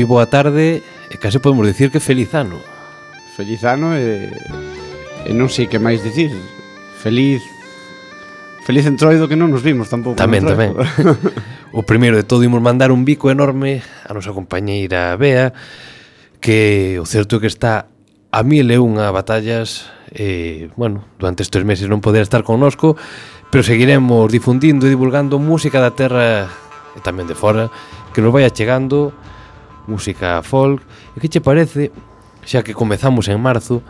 moi boa tarde e case podemos dicir que feliz ano. Feliz ano e, e non sei que máis dicir. Feliz Feliz entroido que non nos vimos tampouco. Tamén, tamén. o primeiro de todo imos mandar un bico enorme a nosa compañeira Bea, que o certo é que está a mil e unha batallas, eh, bueno, durante estes meses non poder estar connosco, pero seguiremos difundindo e divulgando música da terra e tamén de fora, que nos vai chegando música folk. E que che parece, xa que comezamos en marzo,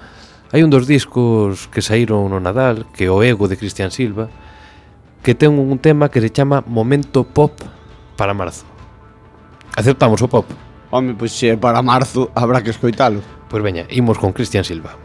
hai un dos discos que saíron no Nadal, que é o Ego de Cristian Silva, que ten un tema que se chama Momento Pop para marzo. Aceptamos o pop. Home, pois se é para marzo, habrá que escoitalo. Pois veña, imos con Cristian Silva.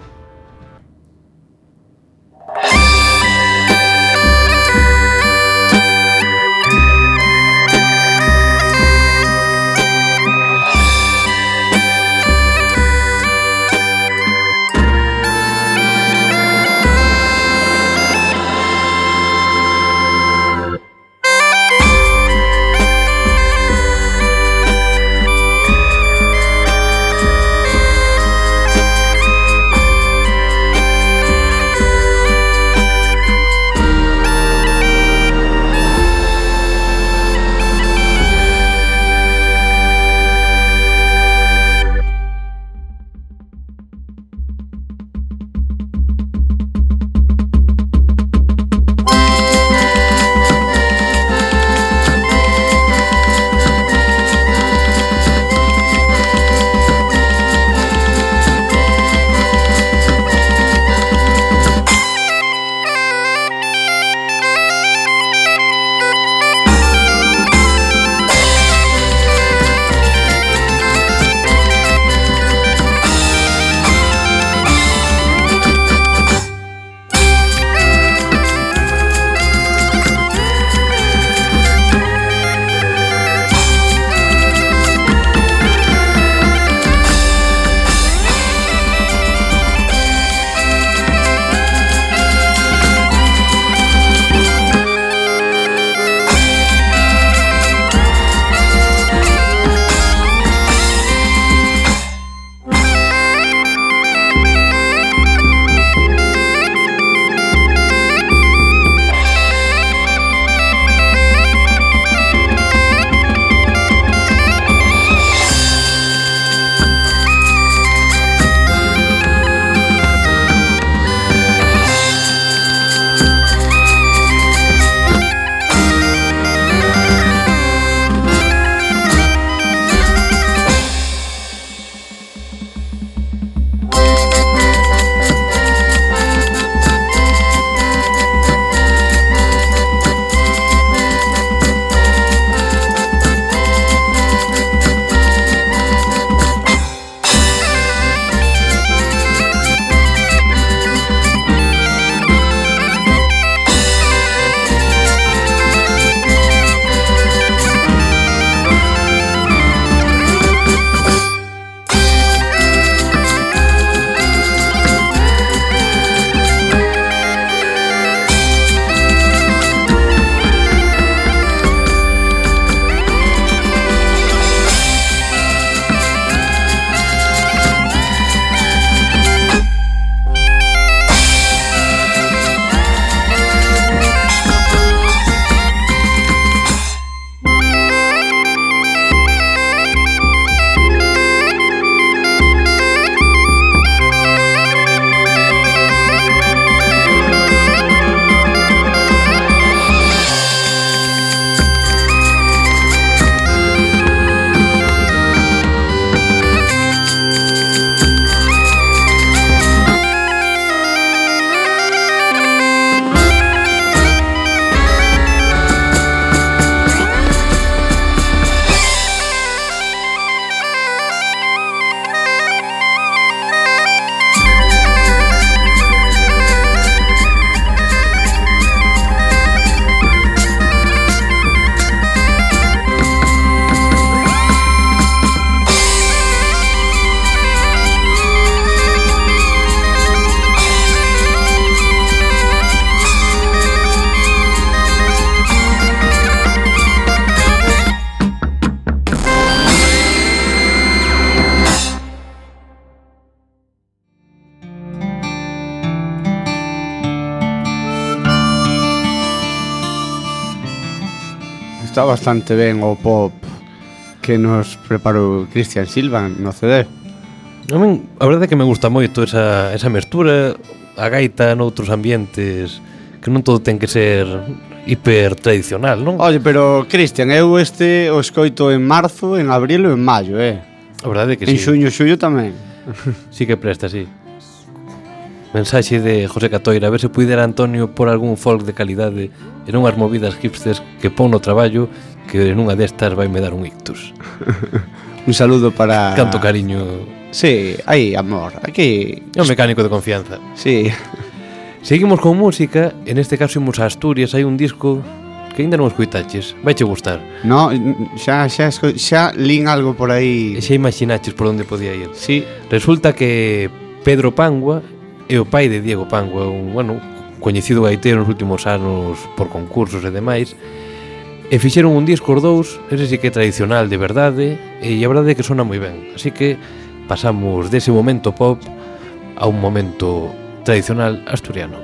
bastante ben o pop que nos preparou Cristian Silva no CD. A, min, a verdade é que me gusta moito esa, esa mestura, a gaita noutros ambientes, que non todo ten que ser hiper tradicional, non? Oye, pero Cristian, eu este o escoito en marzo, en abril e en maio, eh? A verdade é que en sí. En xuño xullo tamén. sí que presta, sí. Mensaxe de José Catoira, a ver se puidera Antonio por algún folk de calidade e non as movidas hipsters que pon no traballo que nunha destas vai me dar un ictus. un saludo para... Canto cariño. Sí, hai amor. Aquí... É un mecánico de confianza. Sí. Seguimos con música, en este caso imos a Asturias, hai un disco que ainda non escuitaches, vai che gustar. No, xa, xa, xa lin algo por aí. E xa imaginaches por onde podía ir. Sí. Resulta que Pedro Pangua é o pai de Diego Pangua, un, bueno, coñecido gaiteiro nos últimos anos por concursos e demais, E fixeron un disco os dous, ese sí que é tradicional de verdade, e a verdade é que sona moi ben. Así que pasamos dese momento pop a un momento tradicional asturiano.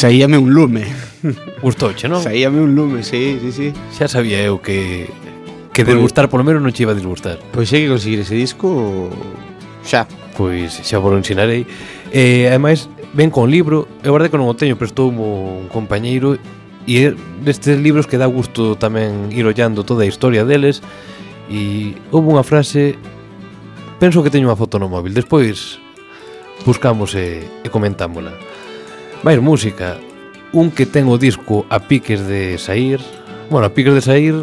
Saíame un lume. Gustouche, non? Saíame un lume, sí, sí, sí. Xa sabía eu que que pues, desgustar polo menos non che iba a disgustar. Pois pues, hai que conseguir ese disco xa. Pois pues, xa vos ensinarei. Eh, ademais, ven con libro, é verdade que non o teño, prestou un compañeiro e destes libros que dá gusto tamén ir ollando toda a historia deles e houve unha frase penso que teño unha foto no móvil, despois buscamos e, e comentámola. Vai música, un que ten o disco a piques de sair, bueno, a piques de sair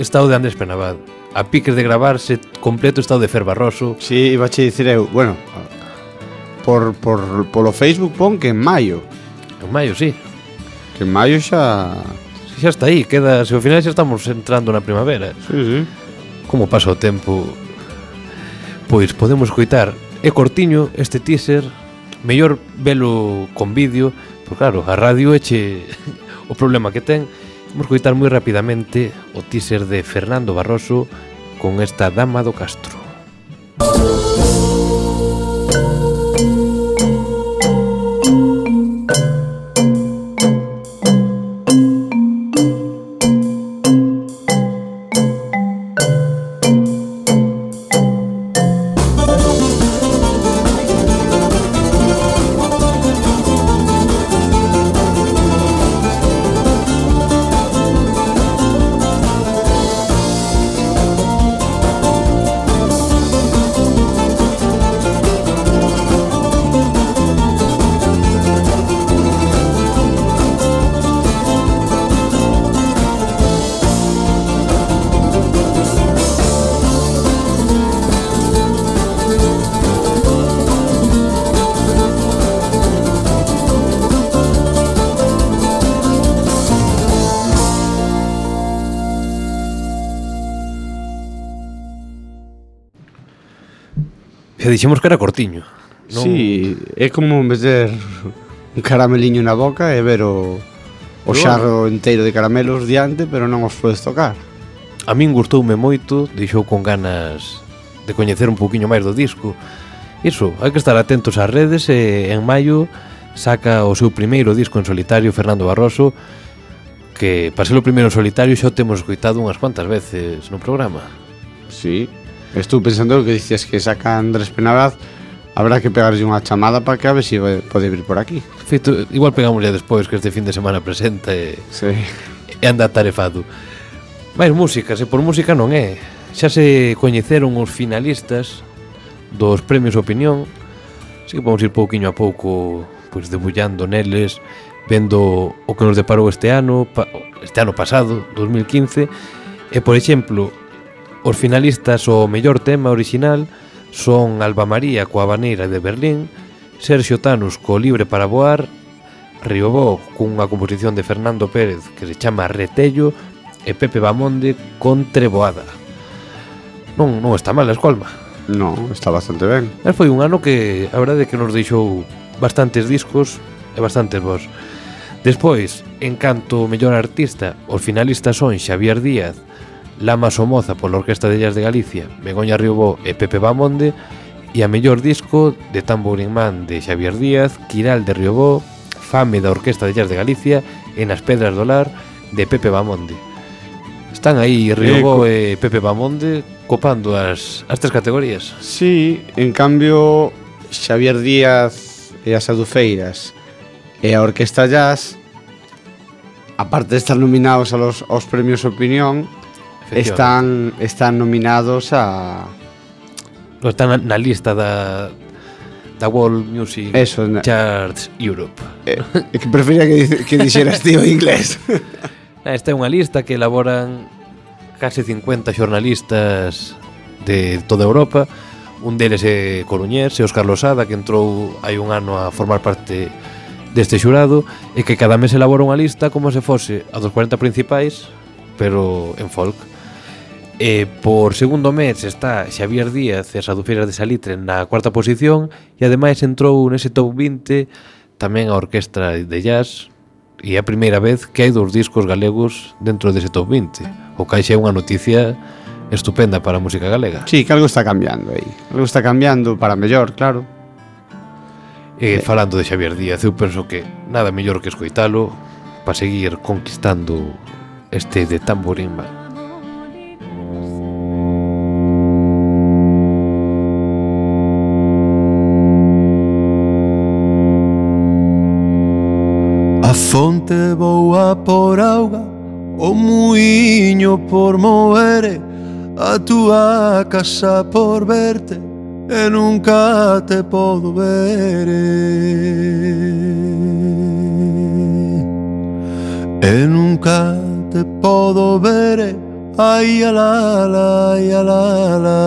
está o de Andrés Penabad, a piques de gravarse completo está o de Fer Barroso. Si, sí, iba a dicir eu, bueno, por, por, polo Facebook pon que en maio. En maio, si. Sí. Que en maio xa... Si xa está aí, queda, se ao final xa estamos entrando na primavera. Si, sí, si. Sí. Como pasa o tempo... Pois podemos coitar, é cortiño este teaser mellor velo con vídeo, porque claro, a radio eche o problema que ten. Vamos coitar moi rapidamente o teaser de Fernando Barroso con esta Dama do Castro. Música Que dixemos que era cortiño. Non... Sí, é como meter un carameliño na boca e ver o, o xarro enteiro de caramelos diante, pero non os podes tocar. A min gustoume moito, deixou con ganas de coñecer un poquinho máis do disco. Iso, hai que estar atentos ás redes e en maio saca o seu primeiro disco en solitario Fernando Barroso que para ser o primeiro en solitario xa o temos escoitado unhas cuantas veces no programa. Sí, Estou pensando que dicías que saca Andrés Penabraz Habrá que pegarlle unha chamada para que a ver se si pode vir por aquí. Feito, igual pegámosle despois que este fin de semana presenta e, sí. e anda tarefado. Mais música, se por música non é. Xa se coñeceron os finalistas dos premios Opinión. Así que vamos ir pouquiño a pouco pois debullando neles, vendo o que nos deparou este ano, este ano pasado, 2015. E por exemplo, Os finalistas ao mellor tema original son Alba María coa Baneira de Berlín, Sergio Tanus co Libre para Voar, Riobó cunha composición de Fernando Pérez que se chama Retello e Pepe Bamonde con Treboada. Non, non está mal a escolma. Non, está bastante ben. Mas foi un ano que a verdade é que nos deixou bastantes discos e bastantes vos. Despois, en canto mellor artista, os finalistas son Xavier Díaz Lama Somoza pola Orquesta de Illas de Galicia, Begoña Riobó e Pepe Bamonde, e a mellor disco de Tambourin Man de Xavier Díaz, Quiral de Riobó, Fame da Orquesta de Illas de Galicia e Nas Pedras do Lar de Pepe Bamonde. Están aí Riobó eh, e, e Pepe Bamonde copando as, as tres categorías. Sí, en cambio Xavier Díaz e as Adufeiras e a Orquesta Jazz aparte de estar nominados a los, aos premios Opinión están están nominados a no, están na lista da da World Music Eso, na... Charts Europe. Eh, que prefería que, que dixeras tío inglés. Esta é unha lista que elaboran case 50 xornalistas de toda Europa. Un deles é Coruñés, é Óscar Losada, que entrou hai un ano a formar parte deste xurado e que cada mes elabora unha lista como se fose a dos 40 principais, pero en folk. E por segundo mes está Xavier Díaz e Adufeiras de Salitre na cuarta posición e ademais entrou nese top 20 tamén a Orquestra de Jazz e é a primeira vez que hai dous discos galegos dentro dese top 20 o que xa é unha noticia estupenda para a música galega. Sí, que algo está cambiando aí algo está cambiando para mellor, claro. E falando de Xavier Díaz eu penso que nada mellor que escoitalo para seguir conquistando este de Tamborín Man fonte boa por auga O muiño por moere A túa casa por verte E nunca te podo ver E nunca te podo ver Ai, la la ai, ala.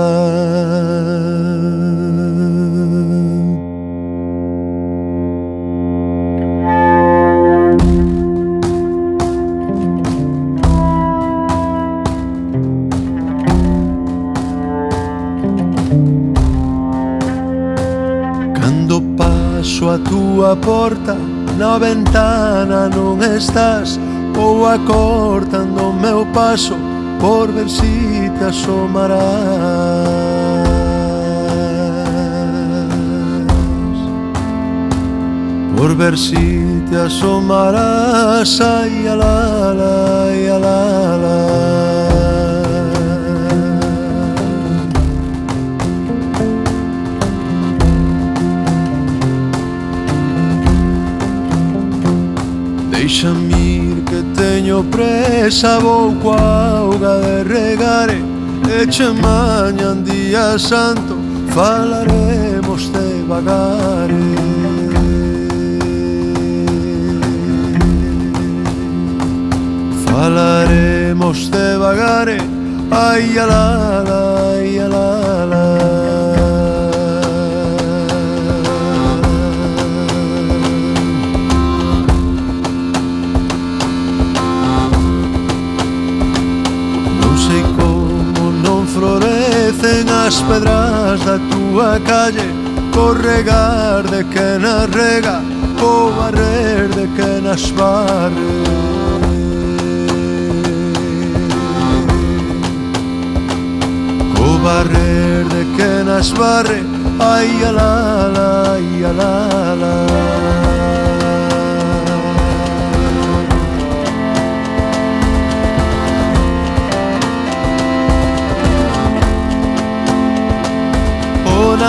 túa porta na ventana non estás Ou acortando o meu paso por ver si te asomarás Por ver si te asomarás Ai, ala, ala, ay, ala, ala. Deixame ir que teño presa Vou coa auga de regare Eche mañan día santo Falaremos de vagare Falaremos de vagare, Ai, alala, ai, alala Parecen as pedras da túa calle Co regar de que nas rega Co barrer de que nas barre Co barrer de que nas barre, Ai, alala, ay, alala.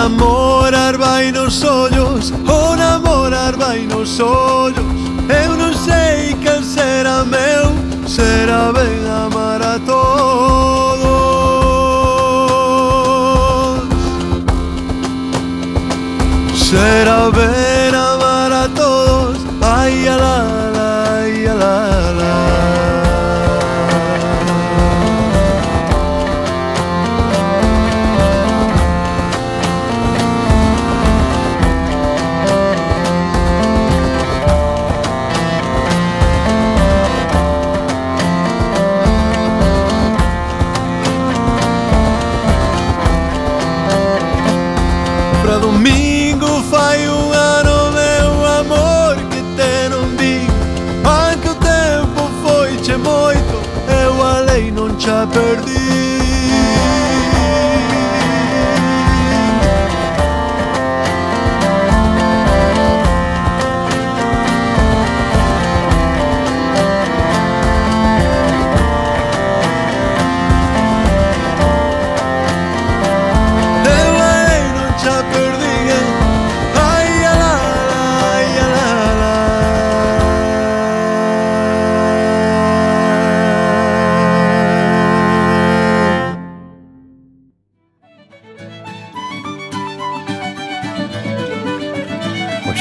namorar vai nos ollos O namorar vai nos ollos Eu non sei quen será meu Será ben amar a todos. Será ben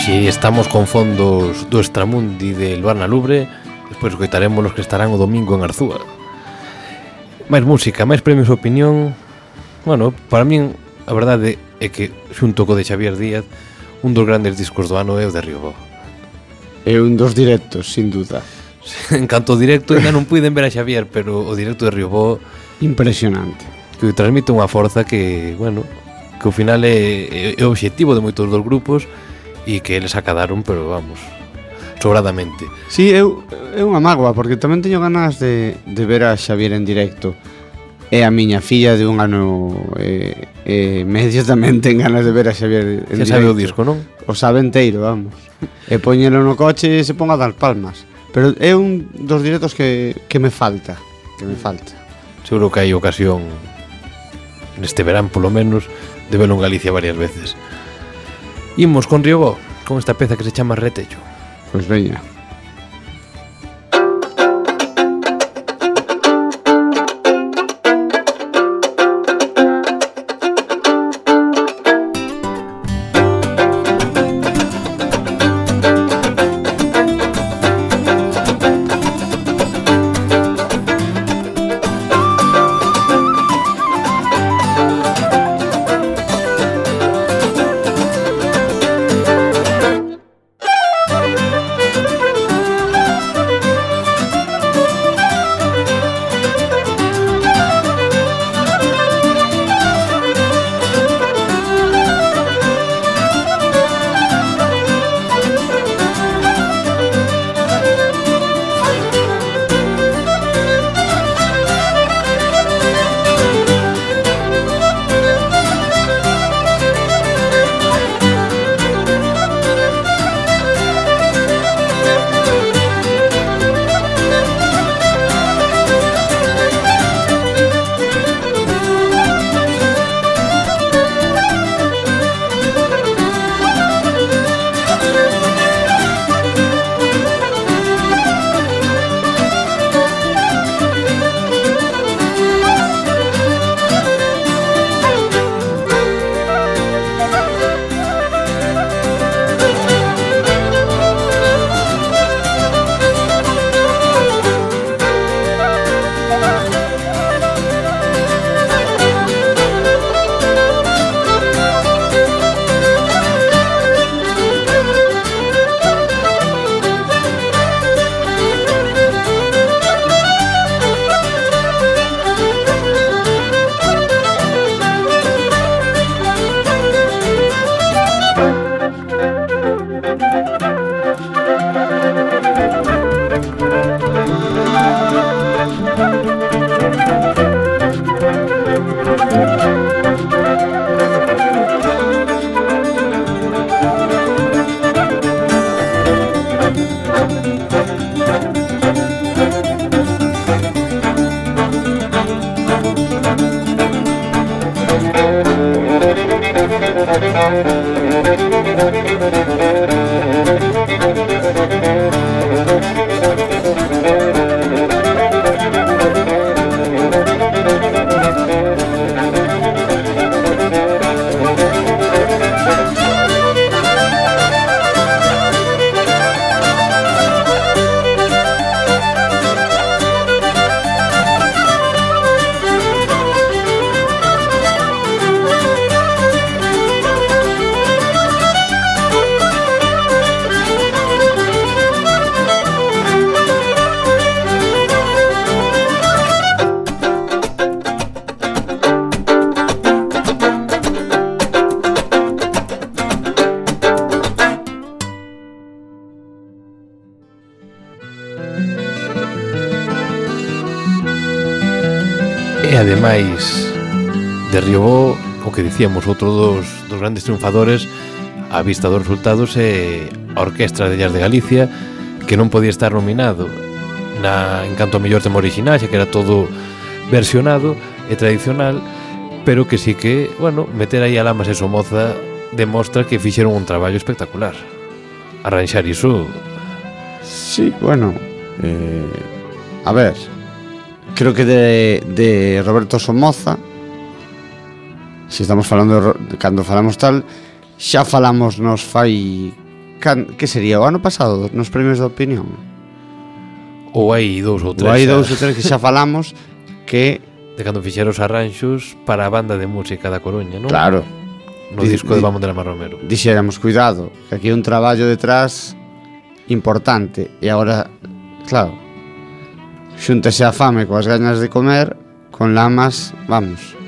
Hoxe estamos con fondos do Extramundi de Luana Lubre Despois coitaremos los que estarán o domingo en Arzúa. Máis música, máis premios de opinión. Bueno, para min a verdade é que xunto co de Xavier Díaz Un dos grandes discos do ano é o de Riobó É un dos directos, sin duda. En canto directo, ainda non puiden ver a Xavier Pero o directo de Riobó Impresionante. Que transmite unha forza que, bueno Que ao final é, é, é o obxectivo de moitos dos grupos e que eles acadaron, pero vamos, sobradamente. Sí, eu, é unha mágoa, porque tamén teño ganas de, de ver a Xavier en directo. E a miña filla de un ano e, eh, eh, medio tamén ten ganas de ver a Xavier en Xa directo. sabe o disco, non? O sabe enteiro, vamos. e poñelo no coche e se ponga a dar palmas. Pero é un dos directos que, que me falta, que me falta. Seguro que hai ocasión neste verán, polo menos, de velo en Galicia varias veces. Imos con Riobó, con esta peza que se chama Retello. Pois pues veña. dicíamos, outro dos, dos grandes triunfadores a vista dos resultados é a Orquestra de Jazz de Galicia que non podía estar nominado na, en canto a mellor tema original xa que era todo versionado e tradicional pero que sí que, bueno, meter aí a Lamas e Somoza demostra que fixeron un traballo espectacular. Arranxar iso. Sí, bueno eh, a ver creo que de, de Roberto Somoza se estamos falando cando falamos tal, xa falamos nos fai can, que sería o ano pasado nos premios de opinión. Ou hai dous ou tres. Ou hai dous ou tres que xa falamos que de cando fixeron os arranxos para a banda de música da Coruña, non? Claro. No di, disco de Vamos de Lama Romero. Dixéramos, cuidado, que aquí hai un traballo detrás importante e agora, claro, xúntese a fame coas gañas de comer, con lamas, vamos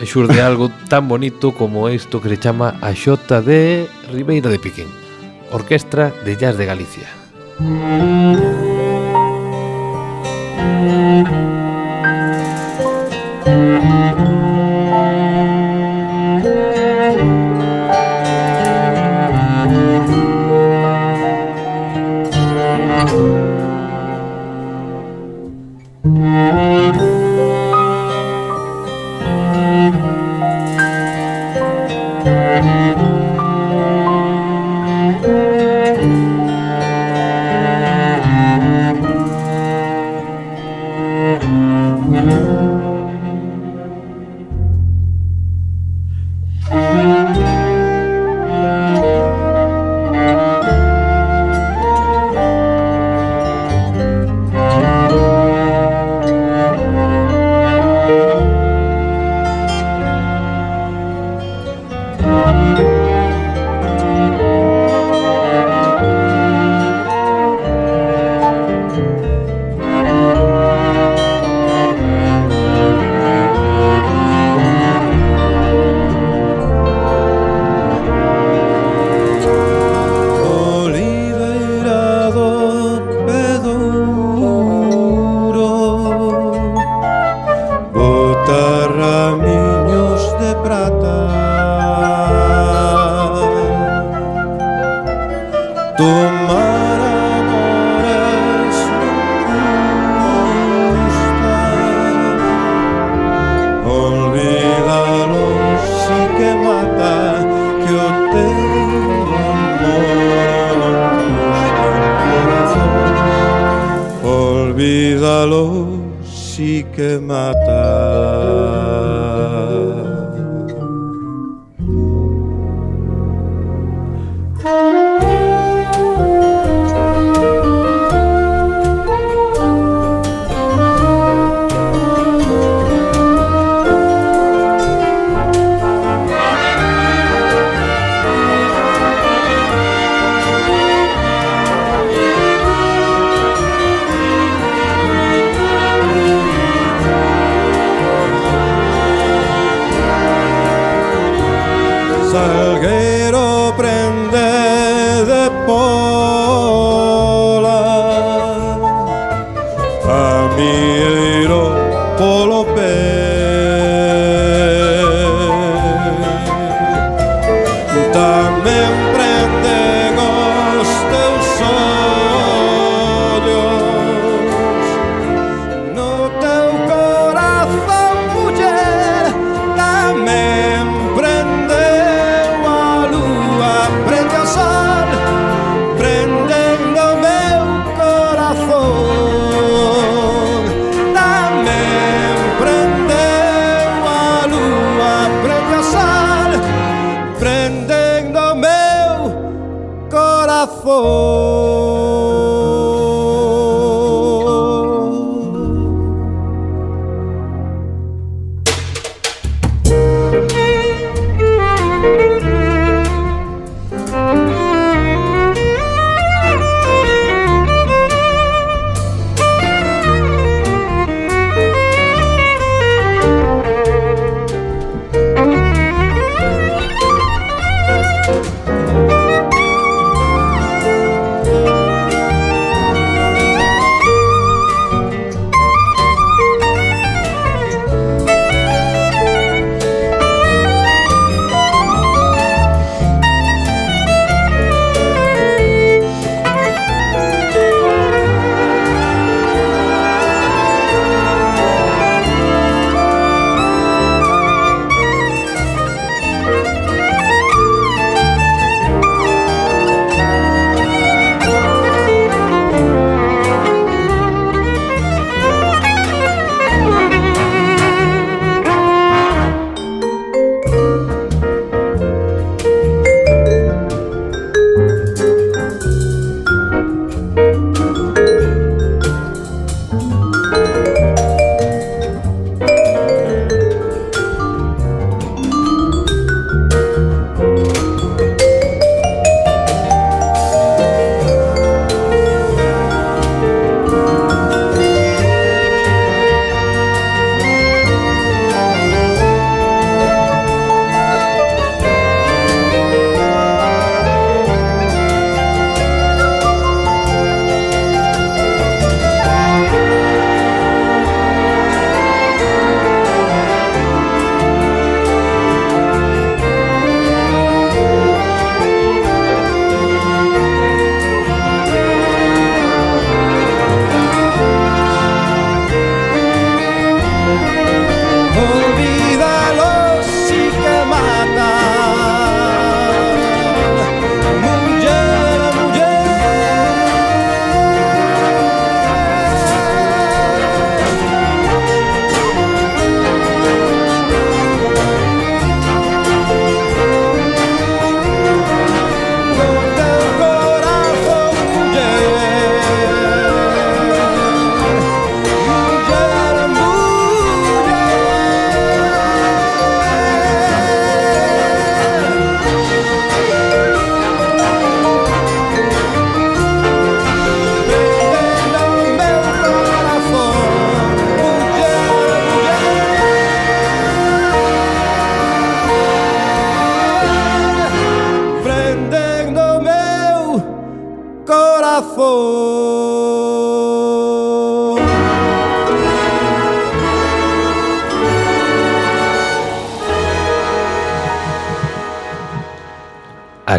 e xurde algo tan bonito como isto que se chama a xota de Ribeira de Piquín, Orquestra de Jazz de Galicia. Música και μα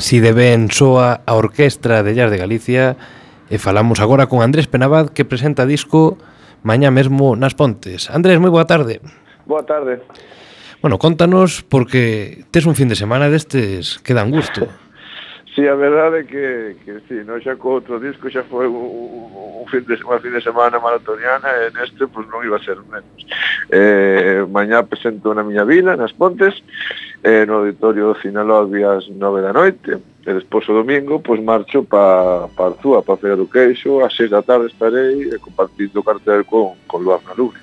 Así de ben soa a Orquestra de Jazz de Galicia e falamos agora con Andrés Penabad que presenta disco mañá mesmo nas Pontes. Andrés, moi boa tarde. Boa tarde. Bueno, contanos porque tes un fin de semana destes que dan gusto. Si, sí, a verdade é que, que sí, no xa co outro disco xa foi un, un, un fin de, unha fin de semana maratoniana e neste pois, pues, non iba a ser menos. Eh, mañá presento na miña vila, nas Pontes, eh, no auditorio do Sinaloa días 9 da noite. E despois o domingo pois marcho pa, pa Arzúa, pa Feira do Queixo. A 6 da tarde estarei e compartindo o cartel con, con Luar na Luna.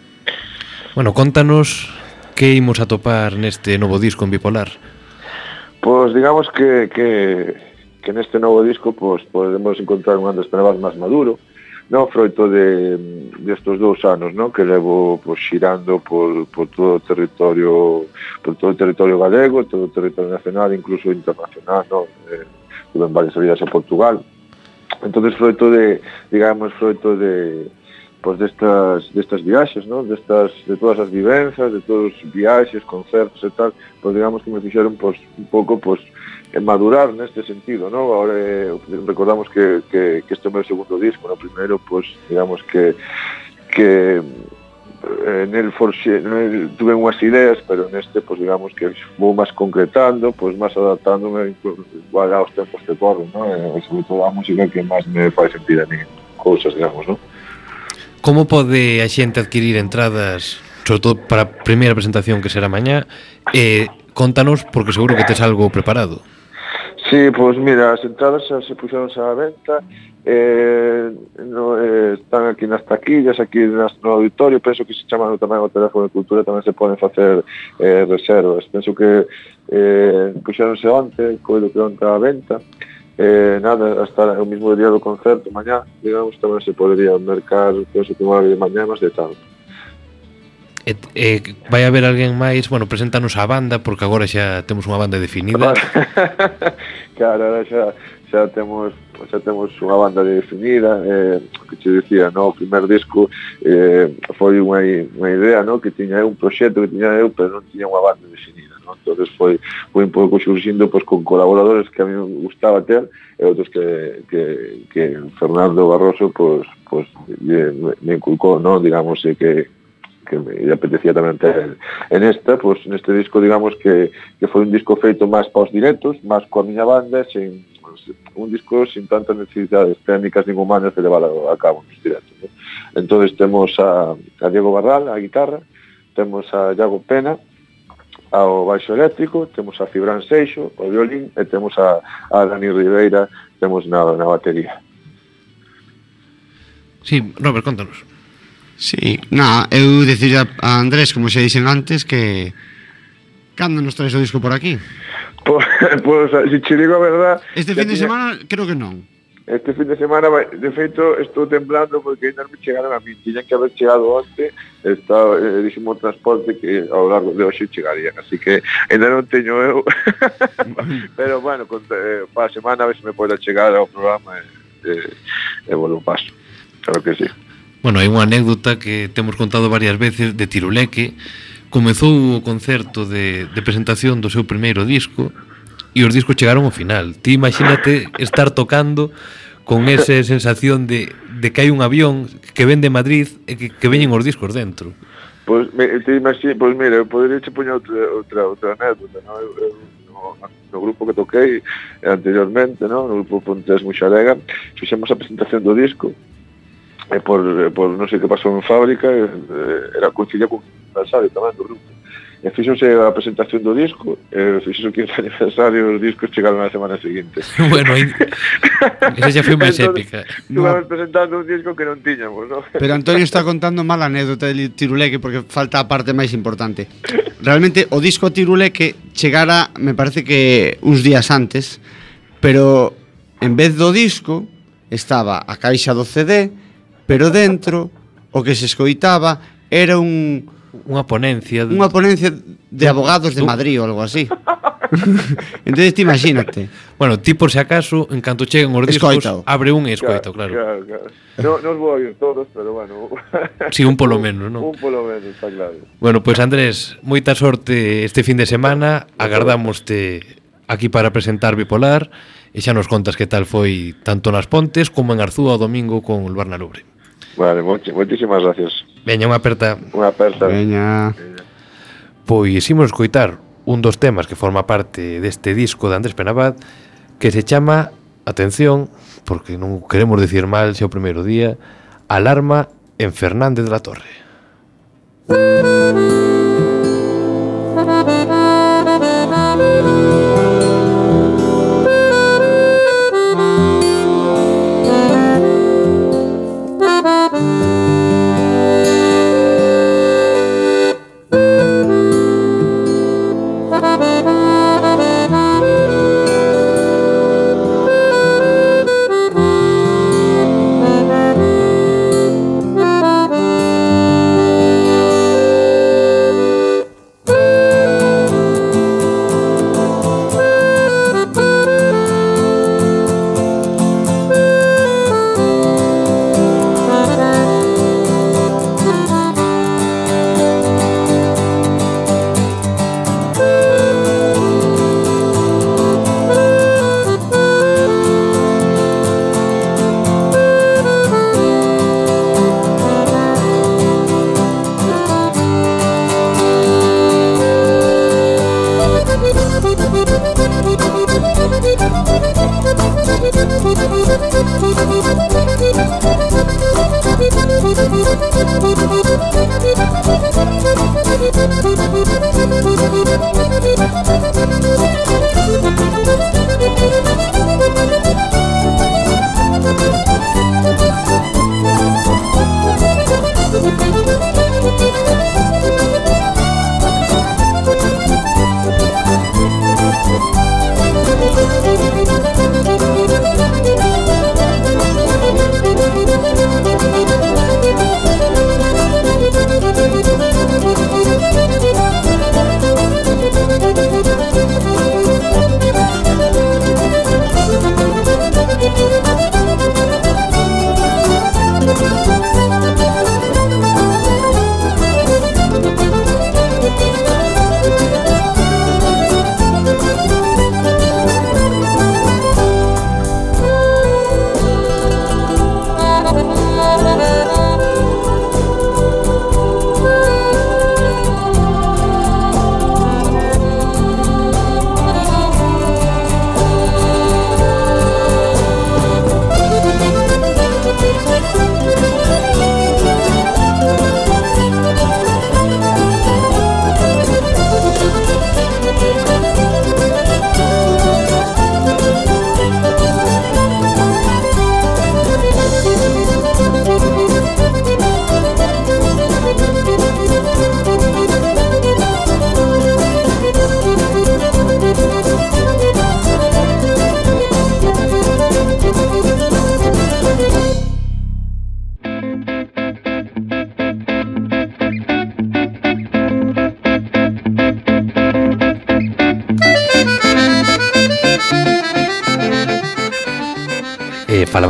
Bueno, contanos que imos a topar neste novo disco en Bipolar. Pois digamos que, que, que neste novo disco pois, podemos encontrar un Andrés Penabas máis maduro no froito de, destos dous anos no, que levo pois, xirando por, por todo o territorio por todo o territorio galego todo o territorio nacional, incluso internacional no, Eh, tuve en varias salidas a Portugal. Entonces froito de digamos froito de pois destas, destas viaxes, no, Destas, de todas as vivenzas, de todos os viaxes, concertos e tal, pois digamos que me fixeron pois, un pouco pois, madurar neste sentido, ¿no? Ahora, eh, recordamos que, que, que este é o meu segundo disco, no primeiro, pues, digamos que que eh, nel forxe, nel, tuve unhas ideas, pero neste, pues, digamos que vou máis concretando, pues, máis adaptándome igual aos tempos que corren, ¿no? E, sobre todo a música que máis me fai sentir a mí cousas, digamos, ¿no? Como pode a xente adquirir entradas, sobre todo para a primeira presentación que será mañá, eh, contanos porque seguro que tes algo preparado. Sí, pois mira, as entradas xa se puxeron xa a venta eh, no, eh, están aquí nas taquillas, aquí nas, no auditorio penso que se chaman tamén o teléfono de cultura tamén se poden facer eh, reservas. Penso que eh, puxeronse onte, coido que onte a venta. Eh, nada, hasta o mismo día do concerto mañá, digamos, tamén se podería mercar penso que unha de mañá e máis de tarde. E, e eh, vai haber alguén máis, bueno, preséntanos a banda porque agora xa temos unha banda definida. claro, agora xa xa temos xa temos unha banda definida, eh, que che dicía, no, o primer disco eh, foi unha, unha idea, no, que tiña eu un proxecto que tiña eu, pero non tiña unha banda definida, no? Entonces foi foi un pouco xurxindo pois con colaboradores que a mí me gustaba ter e outros que que que Fernando Barroso pois pois me, me inculcou, no, digamos, que que me apetecía tamén ter en esta, pois pues, neste disco digamos que, que foi un disco feito máis para os directos, máis coa miña banda, sen, un disco sin tantas necesidades técnicas nin humanas de levar a cabo nos directos. ¿no? Entonces temos a, a Diego Barral, a guitarra, temos a Iago Pena, ao baixo eléctrico, temos a Fibran Seixo, o violín, e temos a, a Dani Ribeira, temos na, na batería. Sí, Robert, contanos. Sí, na, eu decirle a Andrés, como se dixen antes, que cando nos traes o disco por aquí? Pois, pues, pues, se che digo a verdad... Este fin de tiña... semana creo que non. Este fin de semana, de feito, estou temblando porque ainda non me chegaron a mí. Tiñan que haber chegado onte, está, eh, diximo transporte que ao largo de hoxe chegarían. Así que ainda non teño eu. Pero, bueno, con, eh, para a semana a ver se me pode chegar ao programa e eh, eh, volvo paso. Claro que sí. Bueno, hai unha anécdota que temos contado varias veces de Tiruleque. Comezou o concerto de, de presentación do seu primeiro disco e os discos chegaron ao final. Ti imagínate estar tocando con esa sensación de, de que hai un avión que ven de Madrid e que, que veñen os discos dentro. Pois, pues, me, te imagino, pois pues, mira, eu poderia che poñer outra, outra, outra anécdota, non? Eu, eu, no, no grupo que toquei anteriormente, non? No grupo Pontes Muxalega, fixemos a presentación do disco, e por, eh, por non sei que pasou en fábrica eh, era coincidia con aniversario tamén do grupo e fixose a presentación do disco e fixose o 15 aniversario os discos chegaron a semana seguinte bueno, in... esa xa foi máis entón, épica no. Presentando un disco que non tiñamos ¿no? pero Antonio está contando mala anécdota de Tiruleque porque falta a parte máis importante realmente o disco Tiruleque chegara me parece que uns días antes pero en vez do disco estaba a caixa do CD pero dentro o que se escoitaba era un unha ponencia de... unha ponencia de abogados de Madrid ou algo así. Entonces ti imagínate. Bueno, ti por se si acaso, en canto cheguen os discos, Escoitao. abre un e escoito, claro. claro. claro, claro. No, os vou a ir todos, pero bueno. sí, un polo menos, non? Un polo menos, está claro. Bueno, pois pues Andrés, moita sorte este fin de semana. Agardámoste aquí para presentar Bipolar e xa nos contas que tal foi tanto nas Pontes como en Arzúa o domingo con o Luar na Lubre. Vale, moitísimas gracias. Veña, unha aperta. Unha aperta. Veña. Pois imos coitar un dos temas que forma parte deste disco de Andrés Penabad que se chama, atención, porque non queremos decir mal xa o primeiro día, Alarma en Fernández de la Torre. Música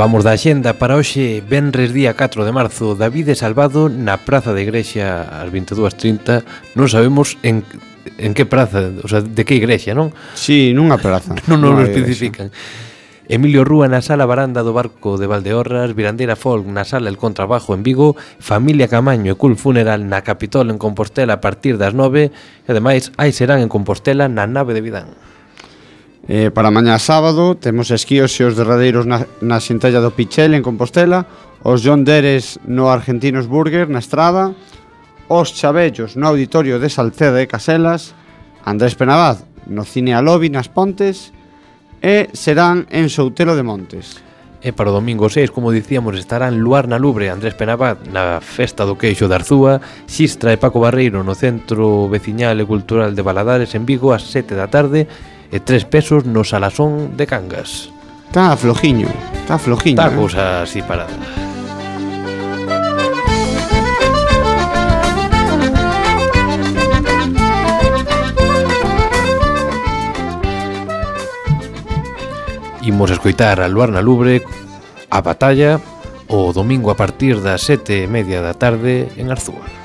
Falábamos da axenda para hoxe, venres día 4 de marzo, David Salvado na Praza de Igrexa ás 22.30, non sabemos en en que praza, o sea, de que igrexa, non? Si, sí, nunha praza. non nos especifican. Igrexa. Emilio Rúa na sala baranda do barco de Valdeorras, Virandera Folk na sala El Contrabajo en Vigo, Familia Camaño e Cool Funeral na Capitol en Compostela a partir das 9 e ademais hai serán en Compostela na nave de Vidán. Eh, para mañá sábado temos esquíos e os derradeiros na, na xentella do Pichel en Compostela, os John Deres no Argentinos Burger na Estrada, os Chabellos no Auditorio de Salceda e Caselas, Andrés Penabad no Cine Alobi nas Pontes e serán en Soutelo de Montes. E para o domingo 6, como dicíamos, estarán Luar na Lubre, Andrés Penabad na Festa do Queixo de Arzúa, Xistra e Paco Barreiro no Centro Veciñal e Cultural de Baladares en Vigo ás 7 da tarde e 3 pesos no Salazón de Cangas. Está flojiño, está flojiño. Está eh. cousa así parada. Imos escoitar a Luar na Lubre a batalla o domingo a partir das sete e media da tarde en Arzúa.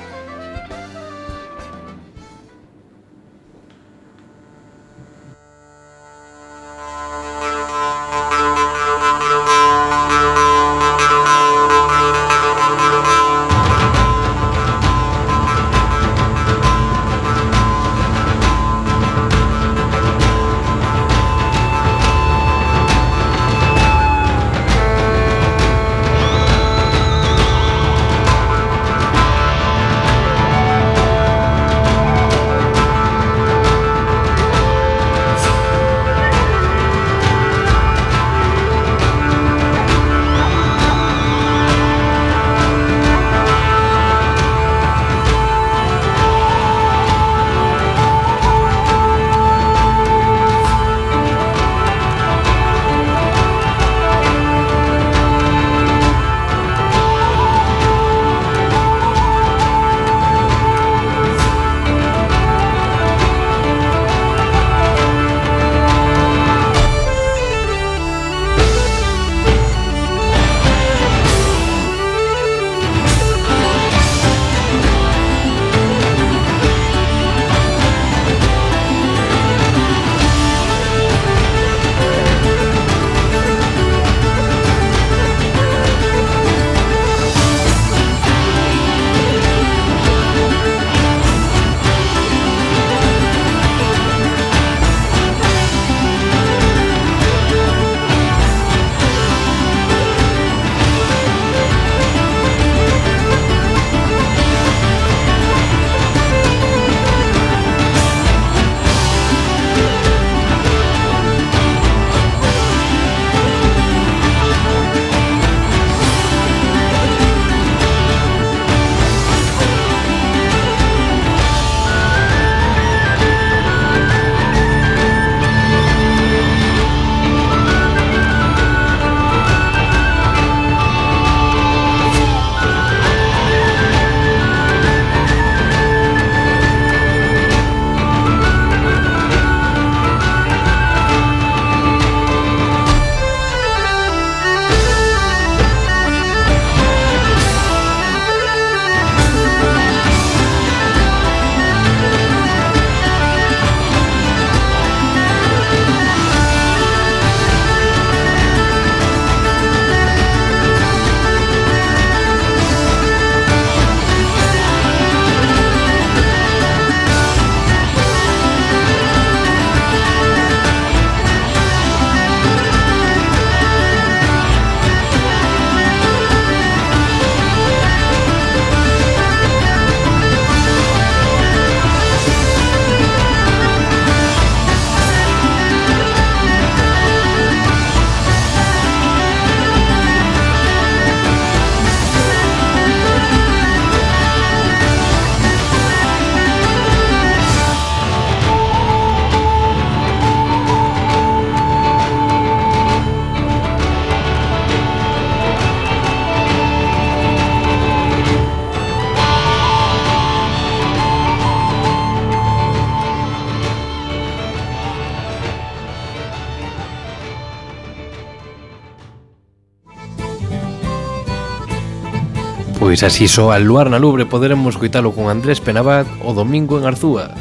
Pois así soa el luar na lubre poderemos coitalo con Andrés Penabad o domingo en Arzúa.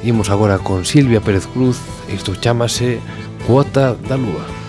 Imos agora con Silvia Pérez Cruz, isto chamase Cuota da Lúa.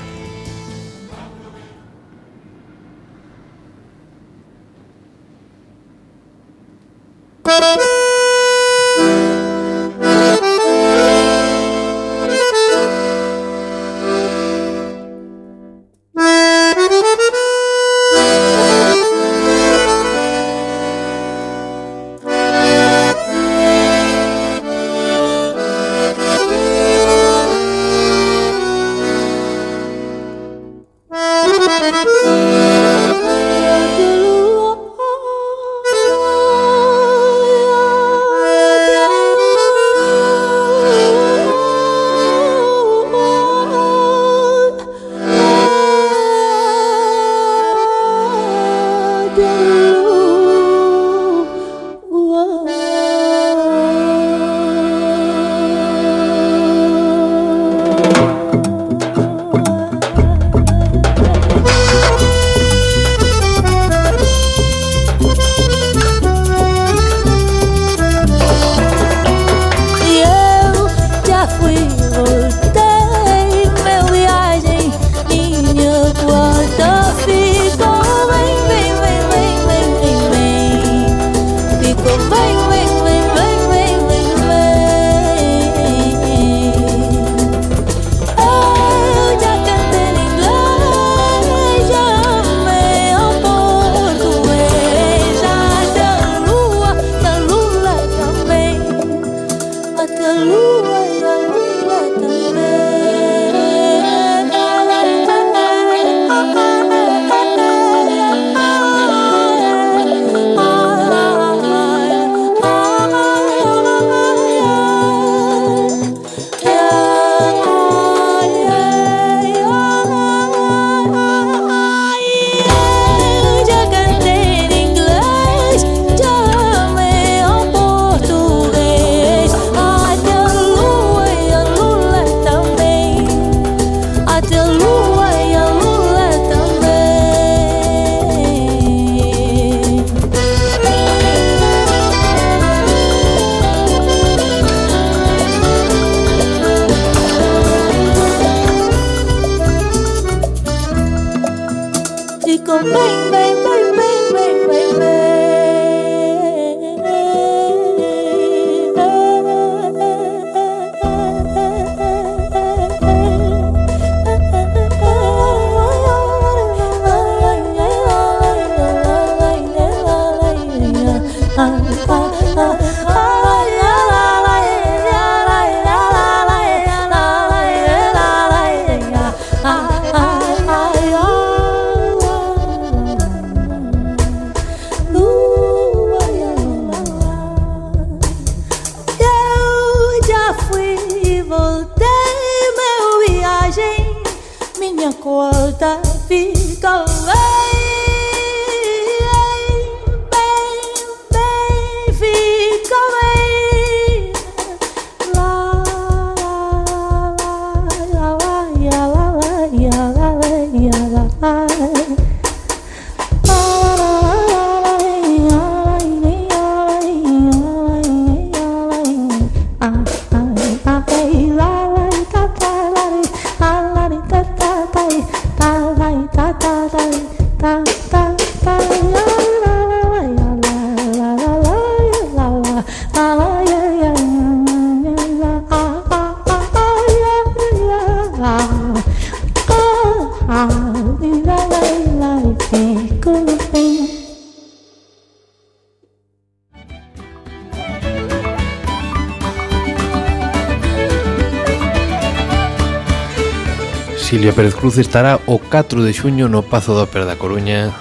Cruz estará o 4 de xuño no Pazo da Ópera da Coruña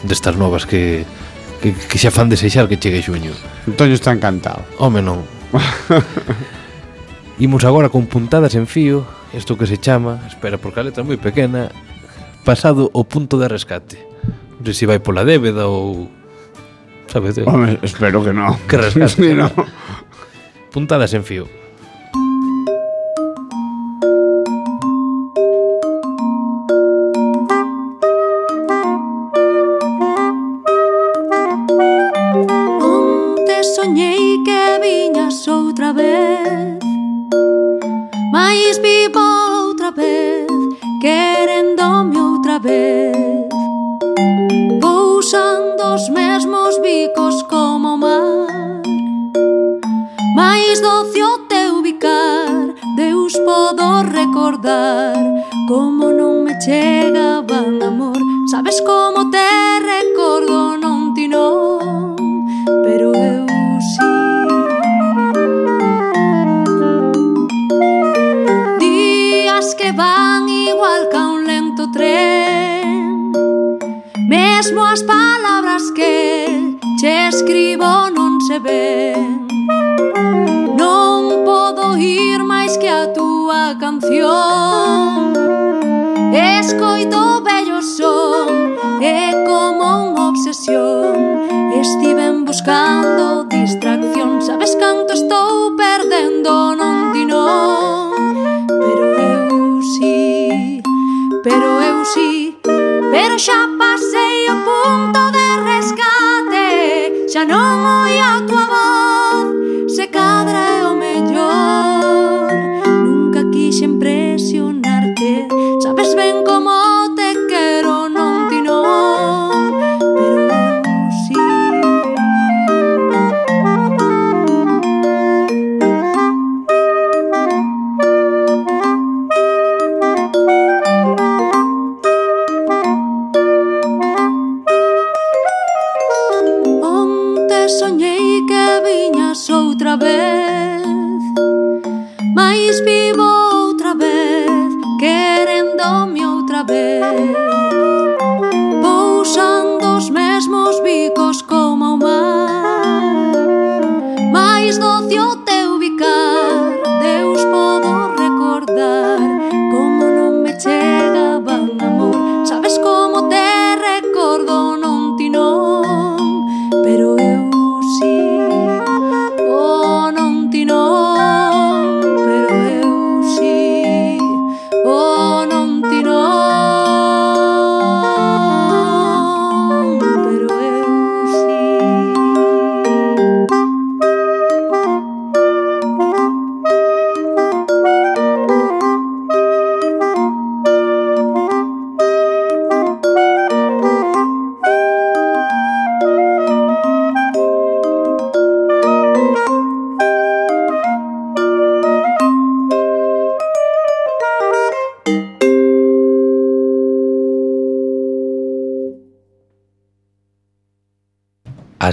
Destas novas que, que, que xa fan desexar que chegue xuño. Antonio está encantado. Home non. Imos agora con puntadas en fío Isto que se chama, espera porque a letra é moi pequena Pasado o punto de rescate. Non sei se vai pola débeda ou... Sabes? Eh? Home, espero que non. Que rescate. Sí, no. Puntadas en fío.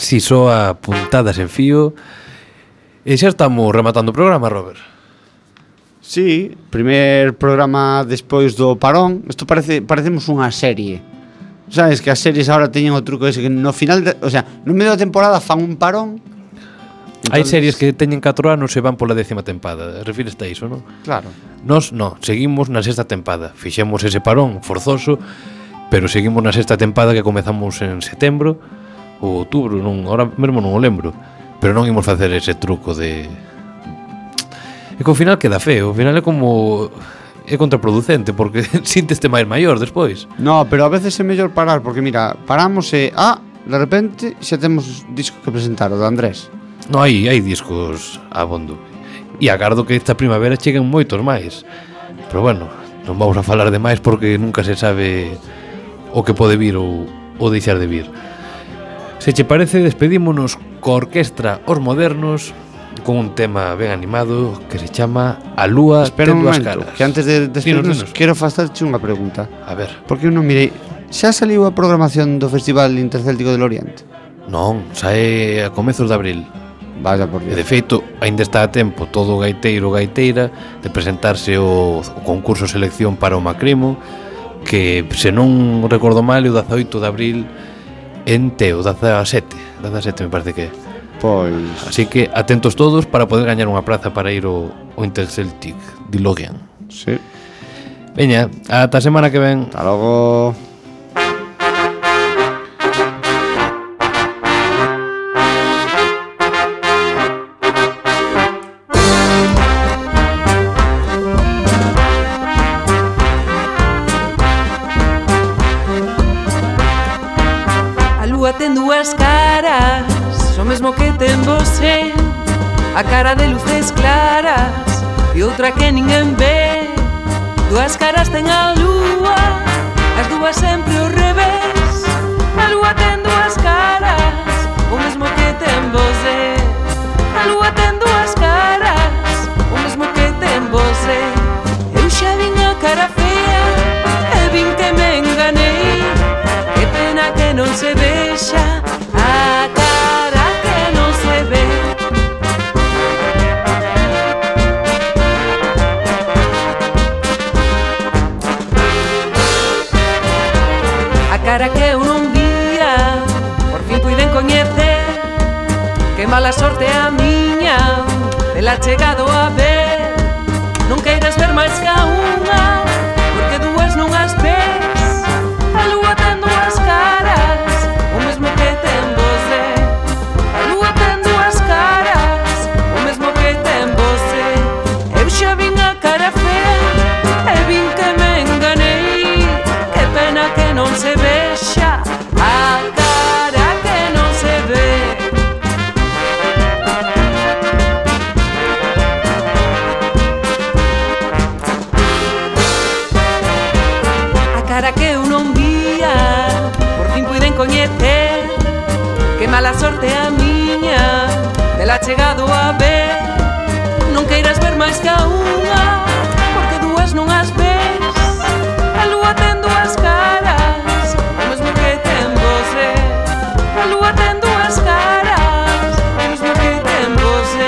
así soa puntadas en fío. E xa estamos rematando o programa, Robert. Sí, primer programa despois do parón. Isto parece parecemos unha serie. Sabes que as series ahora teñen o truco ese que no final, de, o sea, no medio da temporada fan un parón Entonces... Hai series que teñen 4 anos e van pola décima tempada Refires a iso, non? Claro Nos, no, seguimos na sexta tempada Fixemos ese parón forzoso Pero seguimos na sexta tempada que comezamos en setembro ou outubro, non, ahora mesmo non o lembro, pero non imos facer ese truco de E que ao final queda feo, ao final é como é contraproducente porque sinteste máis maior despois. No, pero a veces é mellor parar porque mira, paramos e ah, de repente xa temos disco que presentar o de Andrés. No, hai, hai discos abondo. E agardo que esta primavera cheguen moitos máis. Pero bueno, non vamos a falar de máis porque nunca se sabe o que pode vir ou, ou deixar de vir. Se che parece, despedímonos co orquestra Os Modernos con un tema ben animado que se chama A Lúa Espera ten dúas caras. que antes de despedirnos quero facerche unha pregunta. A ver. Porque non mirei, xa saliu a programación do Festival Intercéltico del Oriente? Non, sae a comezos de abril. Vaya por Dios. E de feito, aínda está a tempo todo gaiteiro gaiteira de presentarse o, o concurso selección para o Macrimo que se non recordo mal é o 18 de abril en Teo, 17 17 me parece que Pois. Así que atentos todos para poder gañar unha praza para ir ao, ao Interceltic de Logan Sí. Veña, ata semana que ven. Hasta logo. que ten você A cara de luces claras E outra que ninguén ve. Duas caras ten a lúa As dúas sempre ao revés. A lúa ten dúas caras O mesmo que ten você A lúa ten dúas caras O mesmo que ten você Eu xa vin a cara fea E vin que me enganei Que pena que non se vexa mala sorte a miña Ela chegado a ver Non queiras ver máis que a un nunca chegado a ver. Non queiras ver máis que a un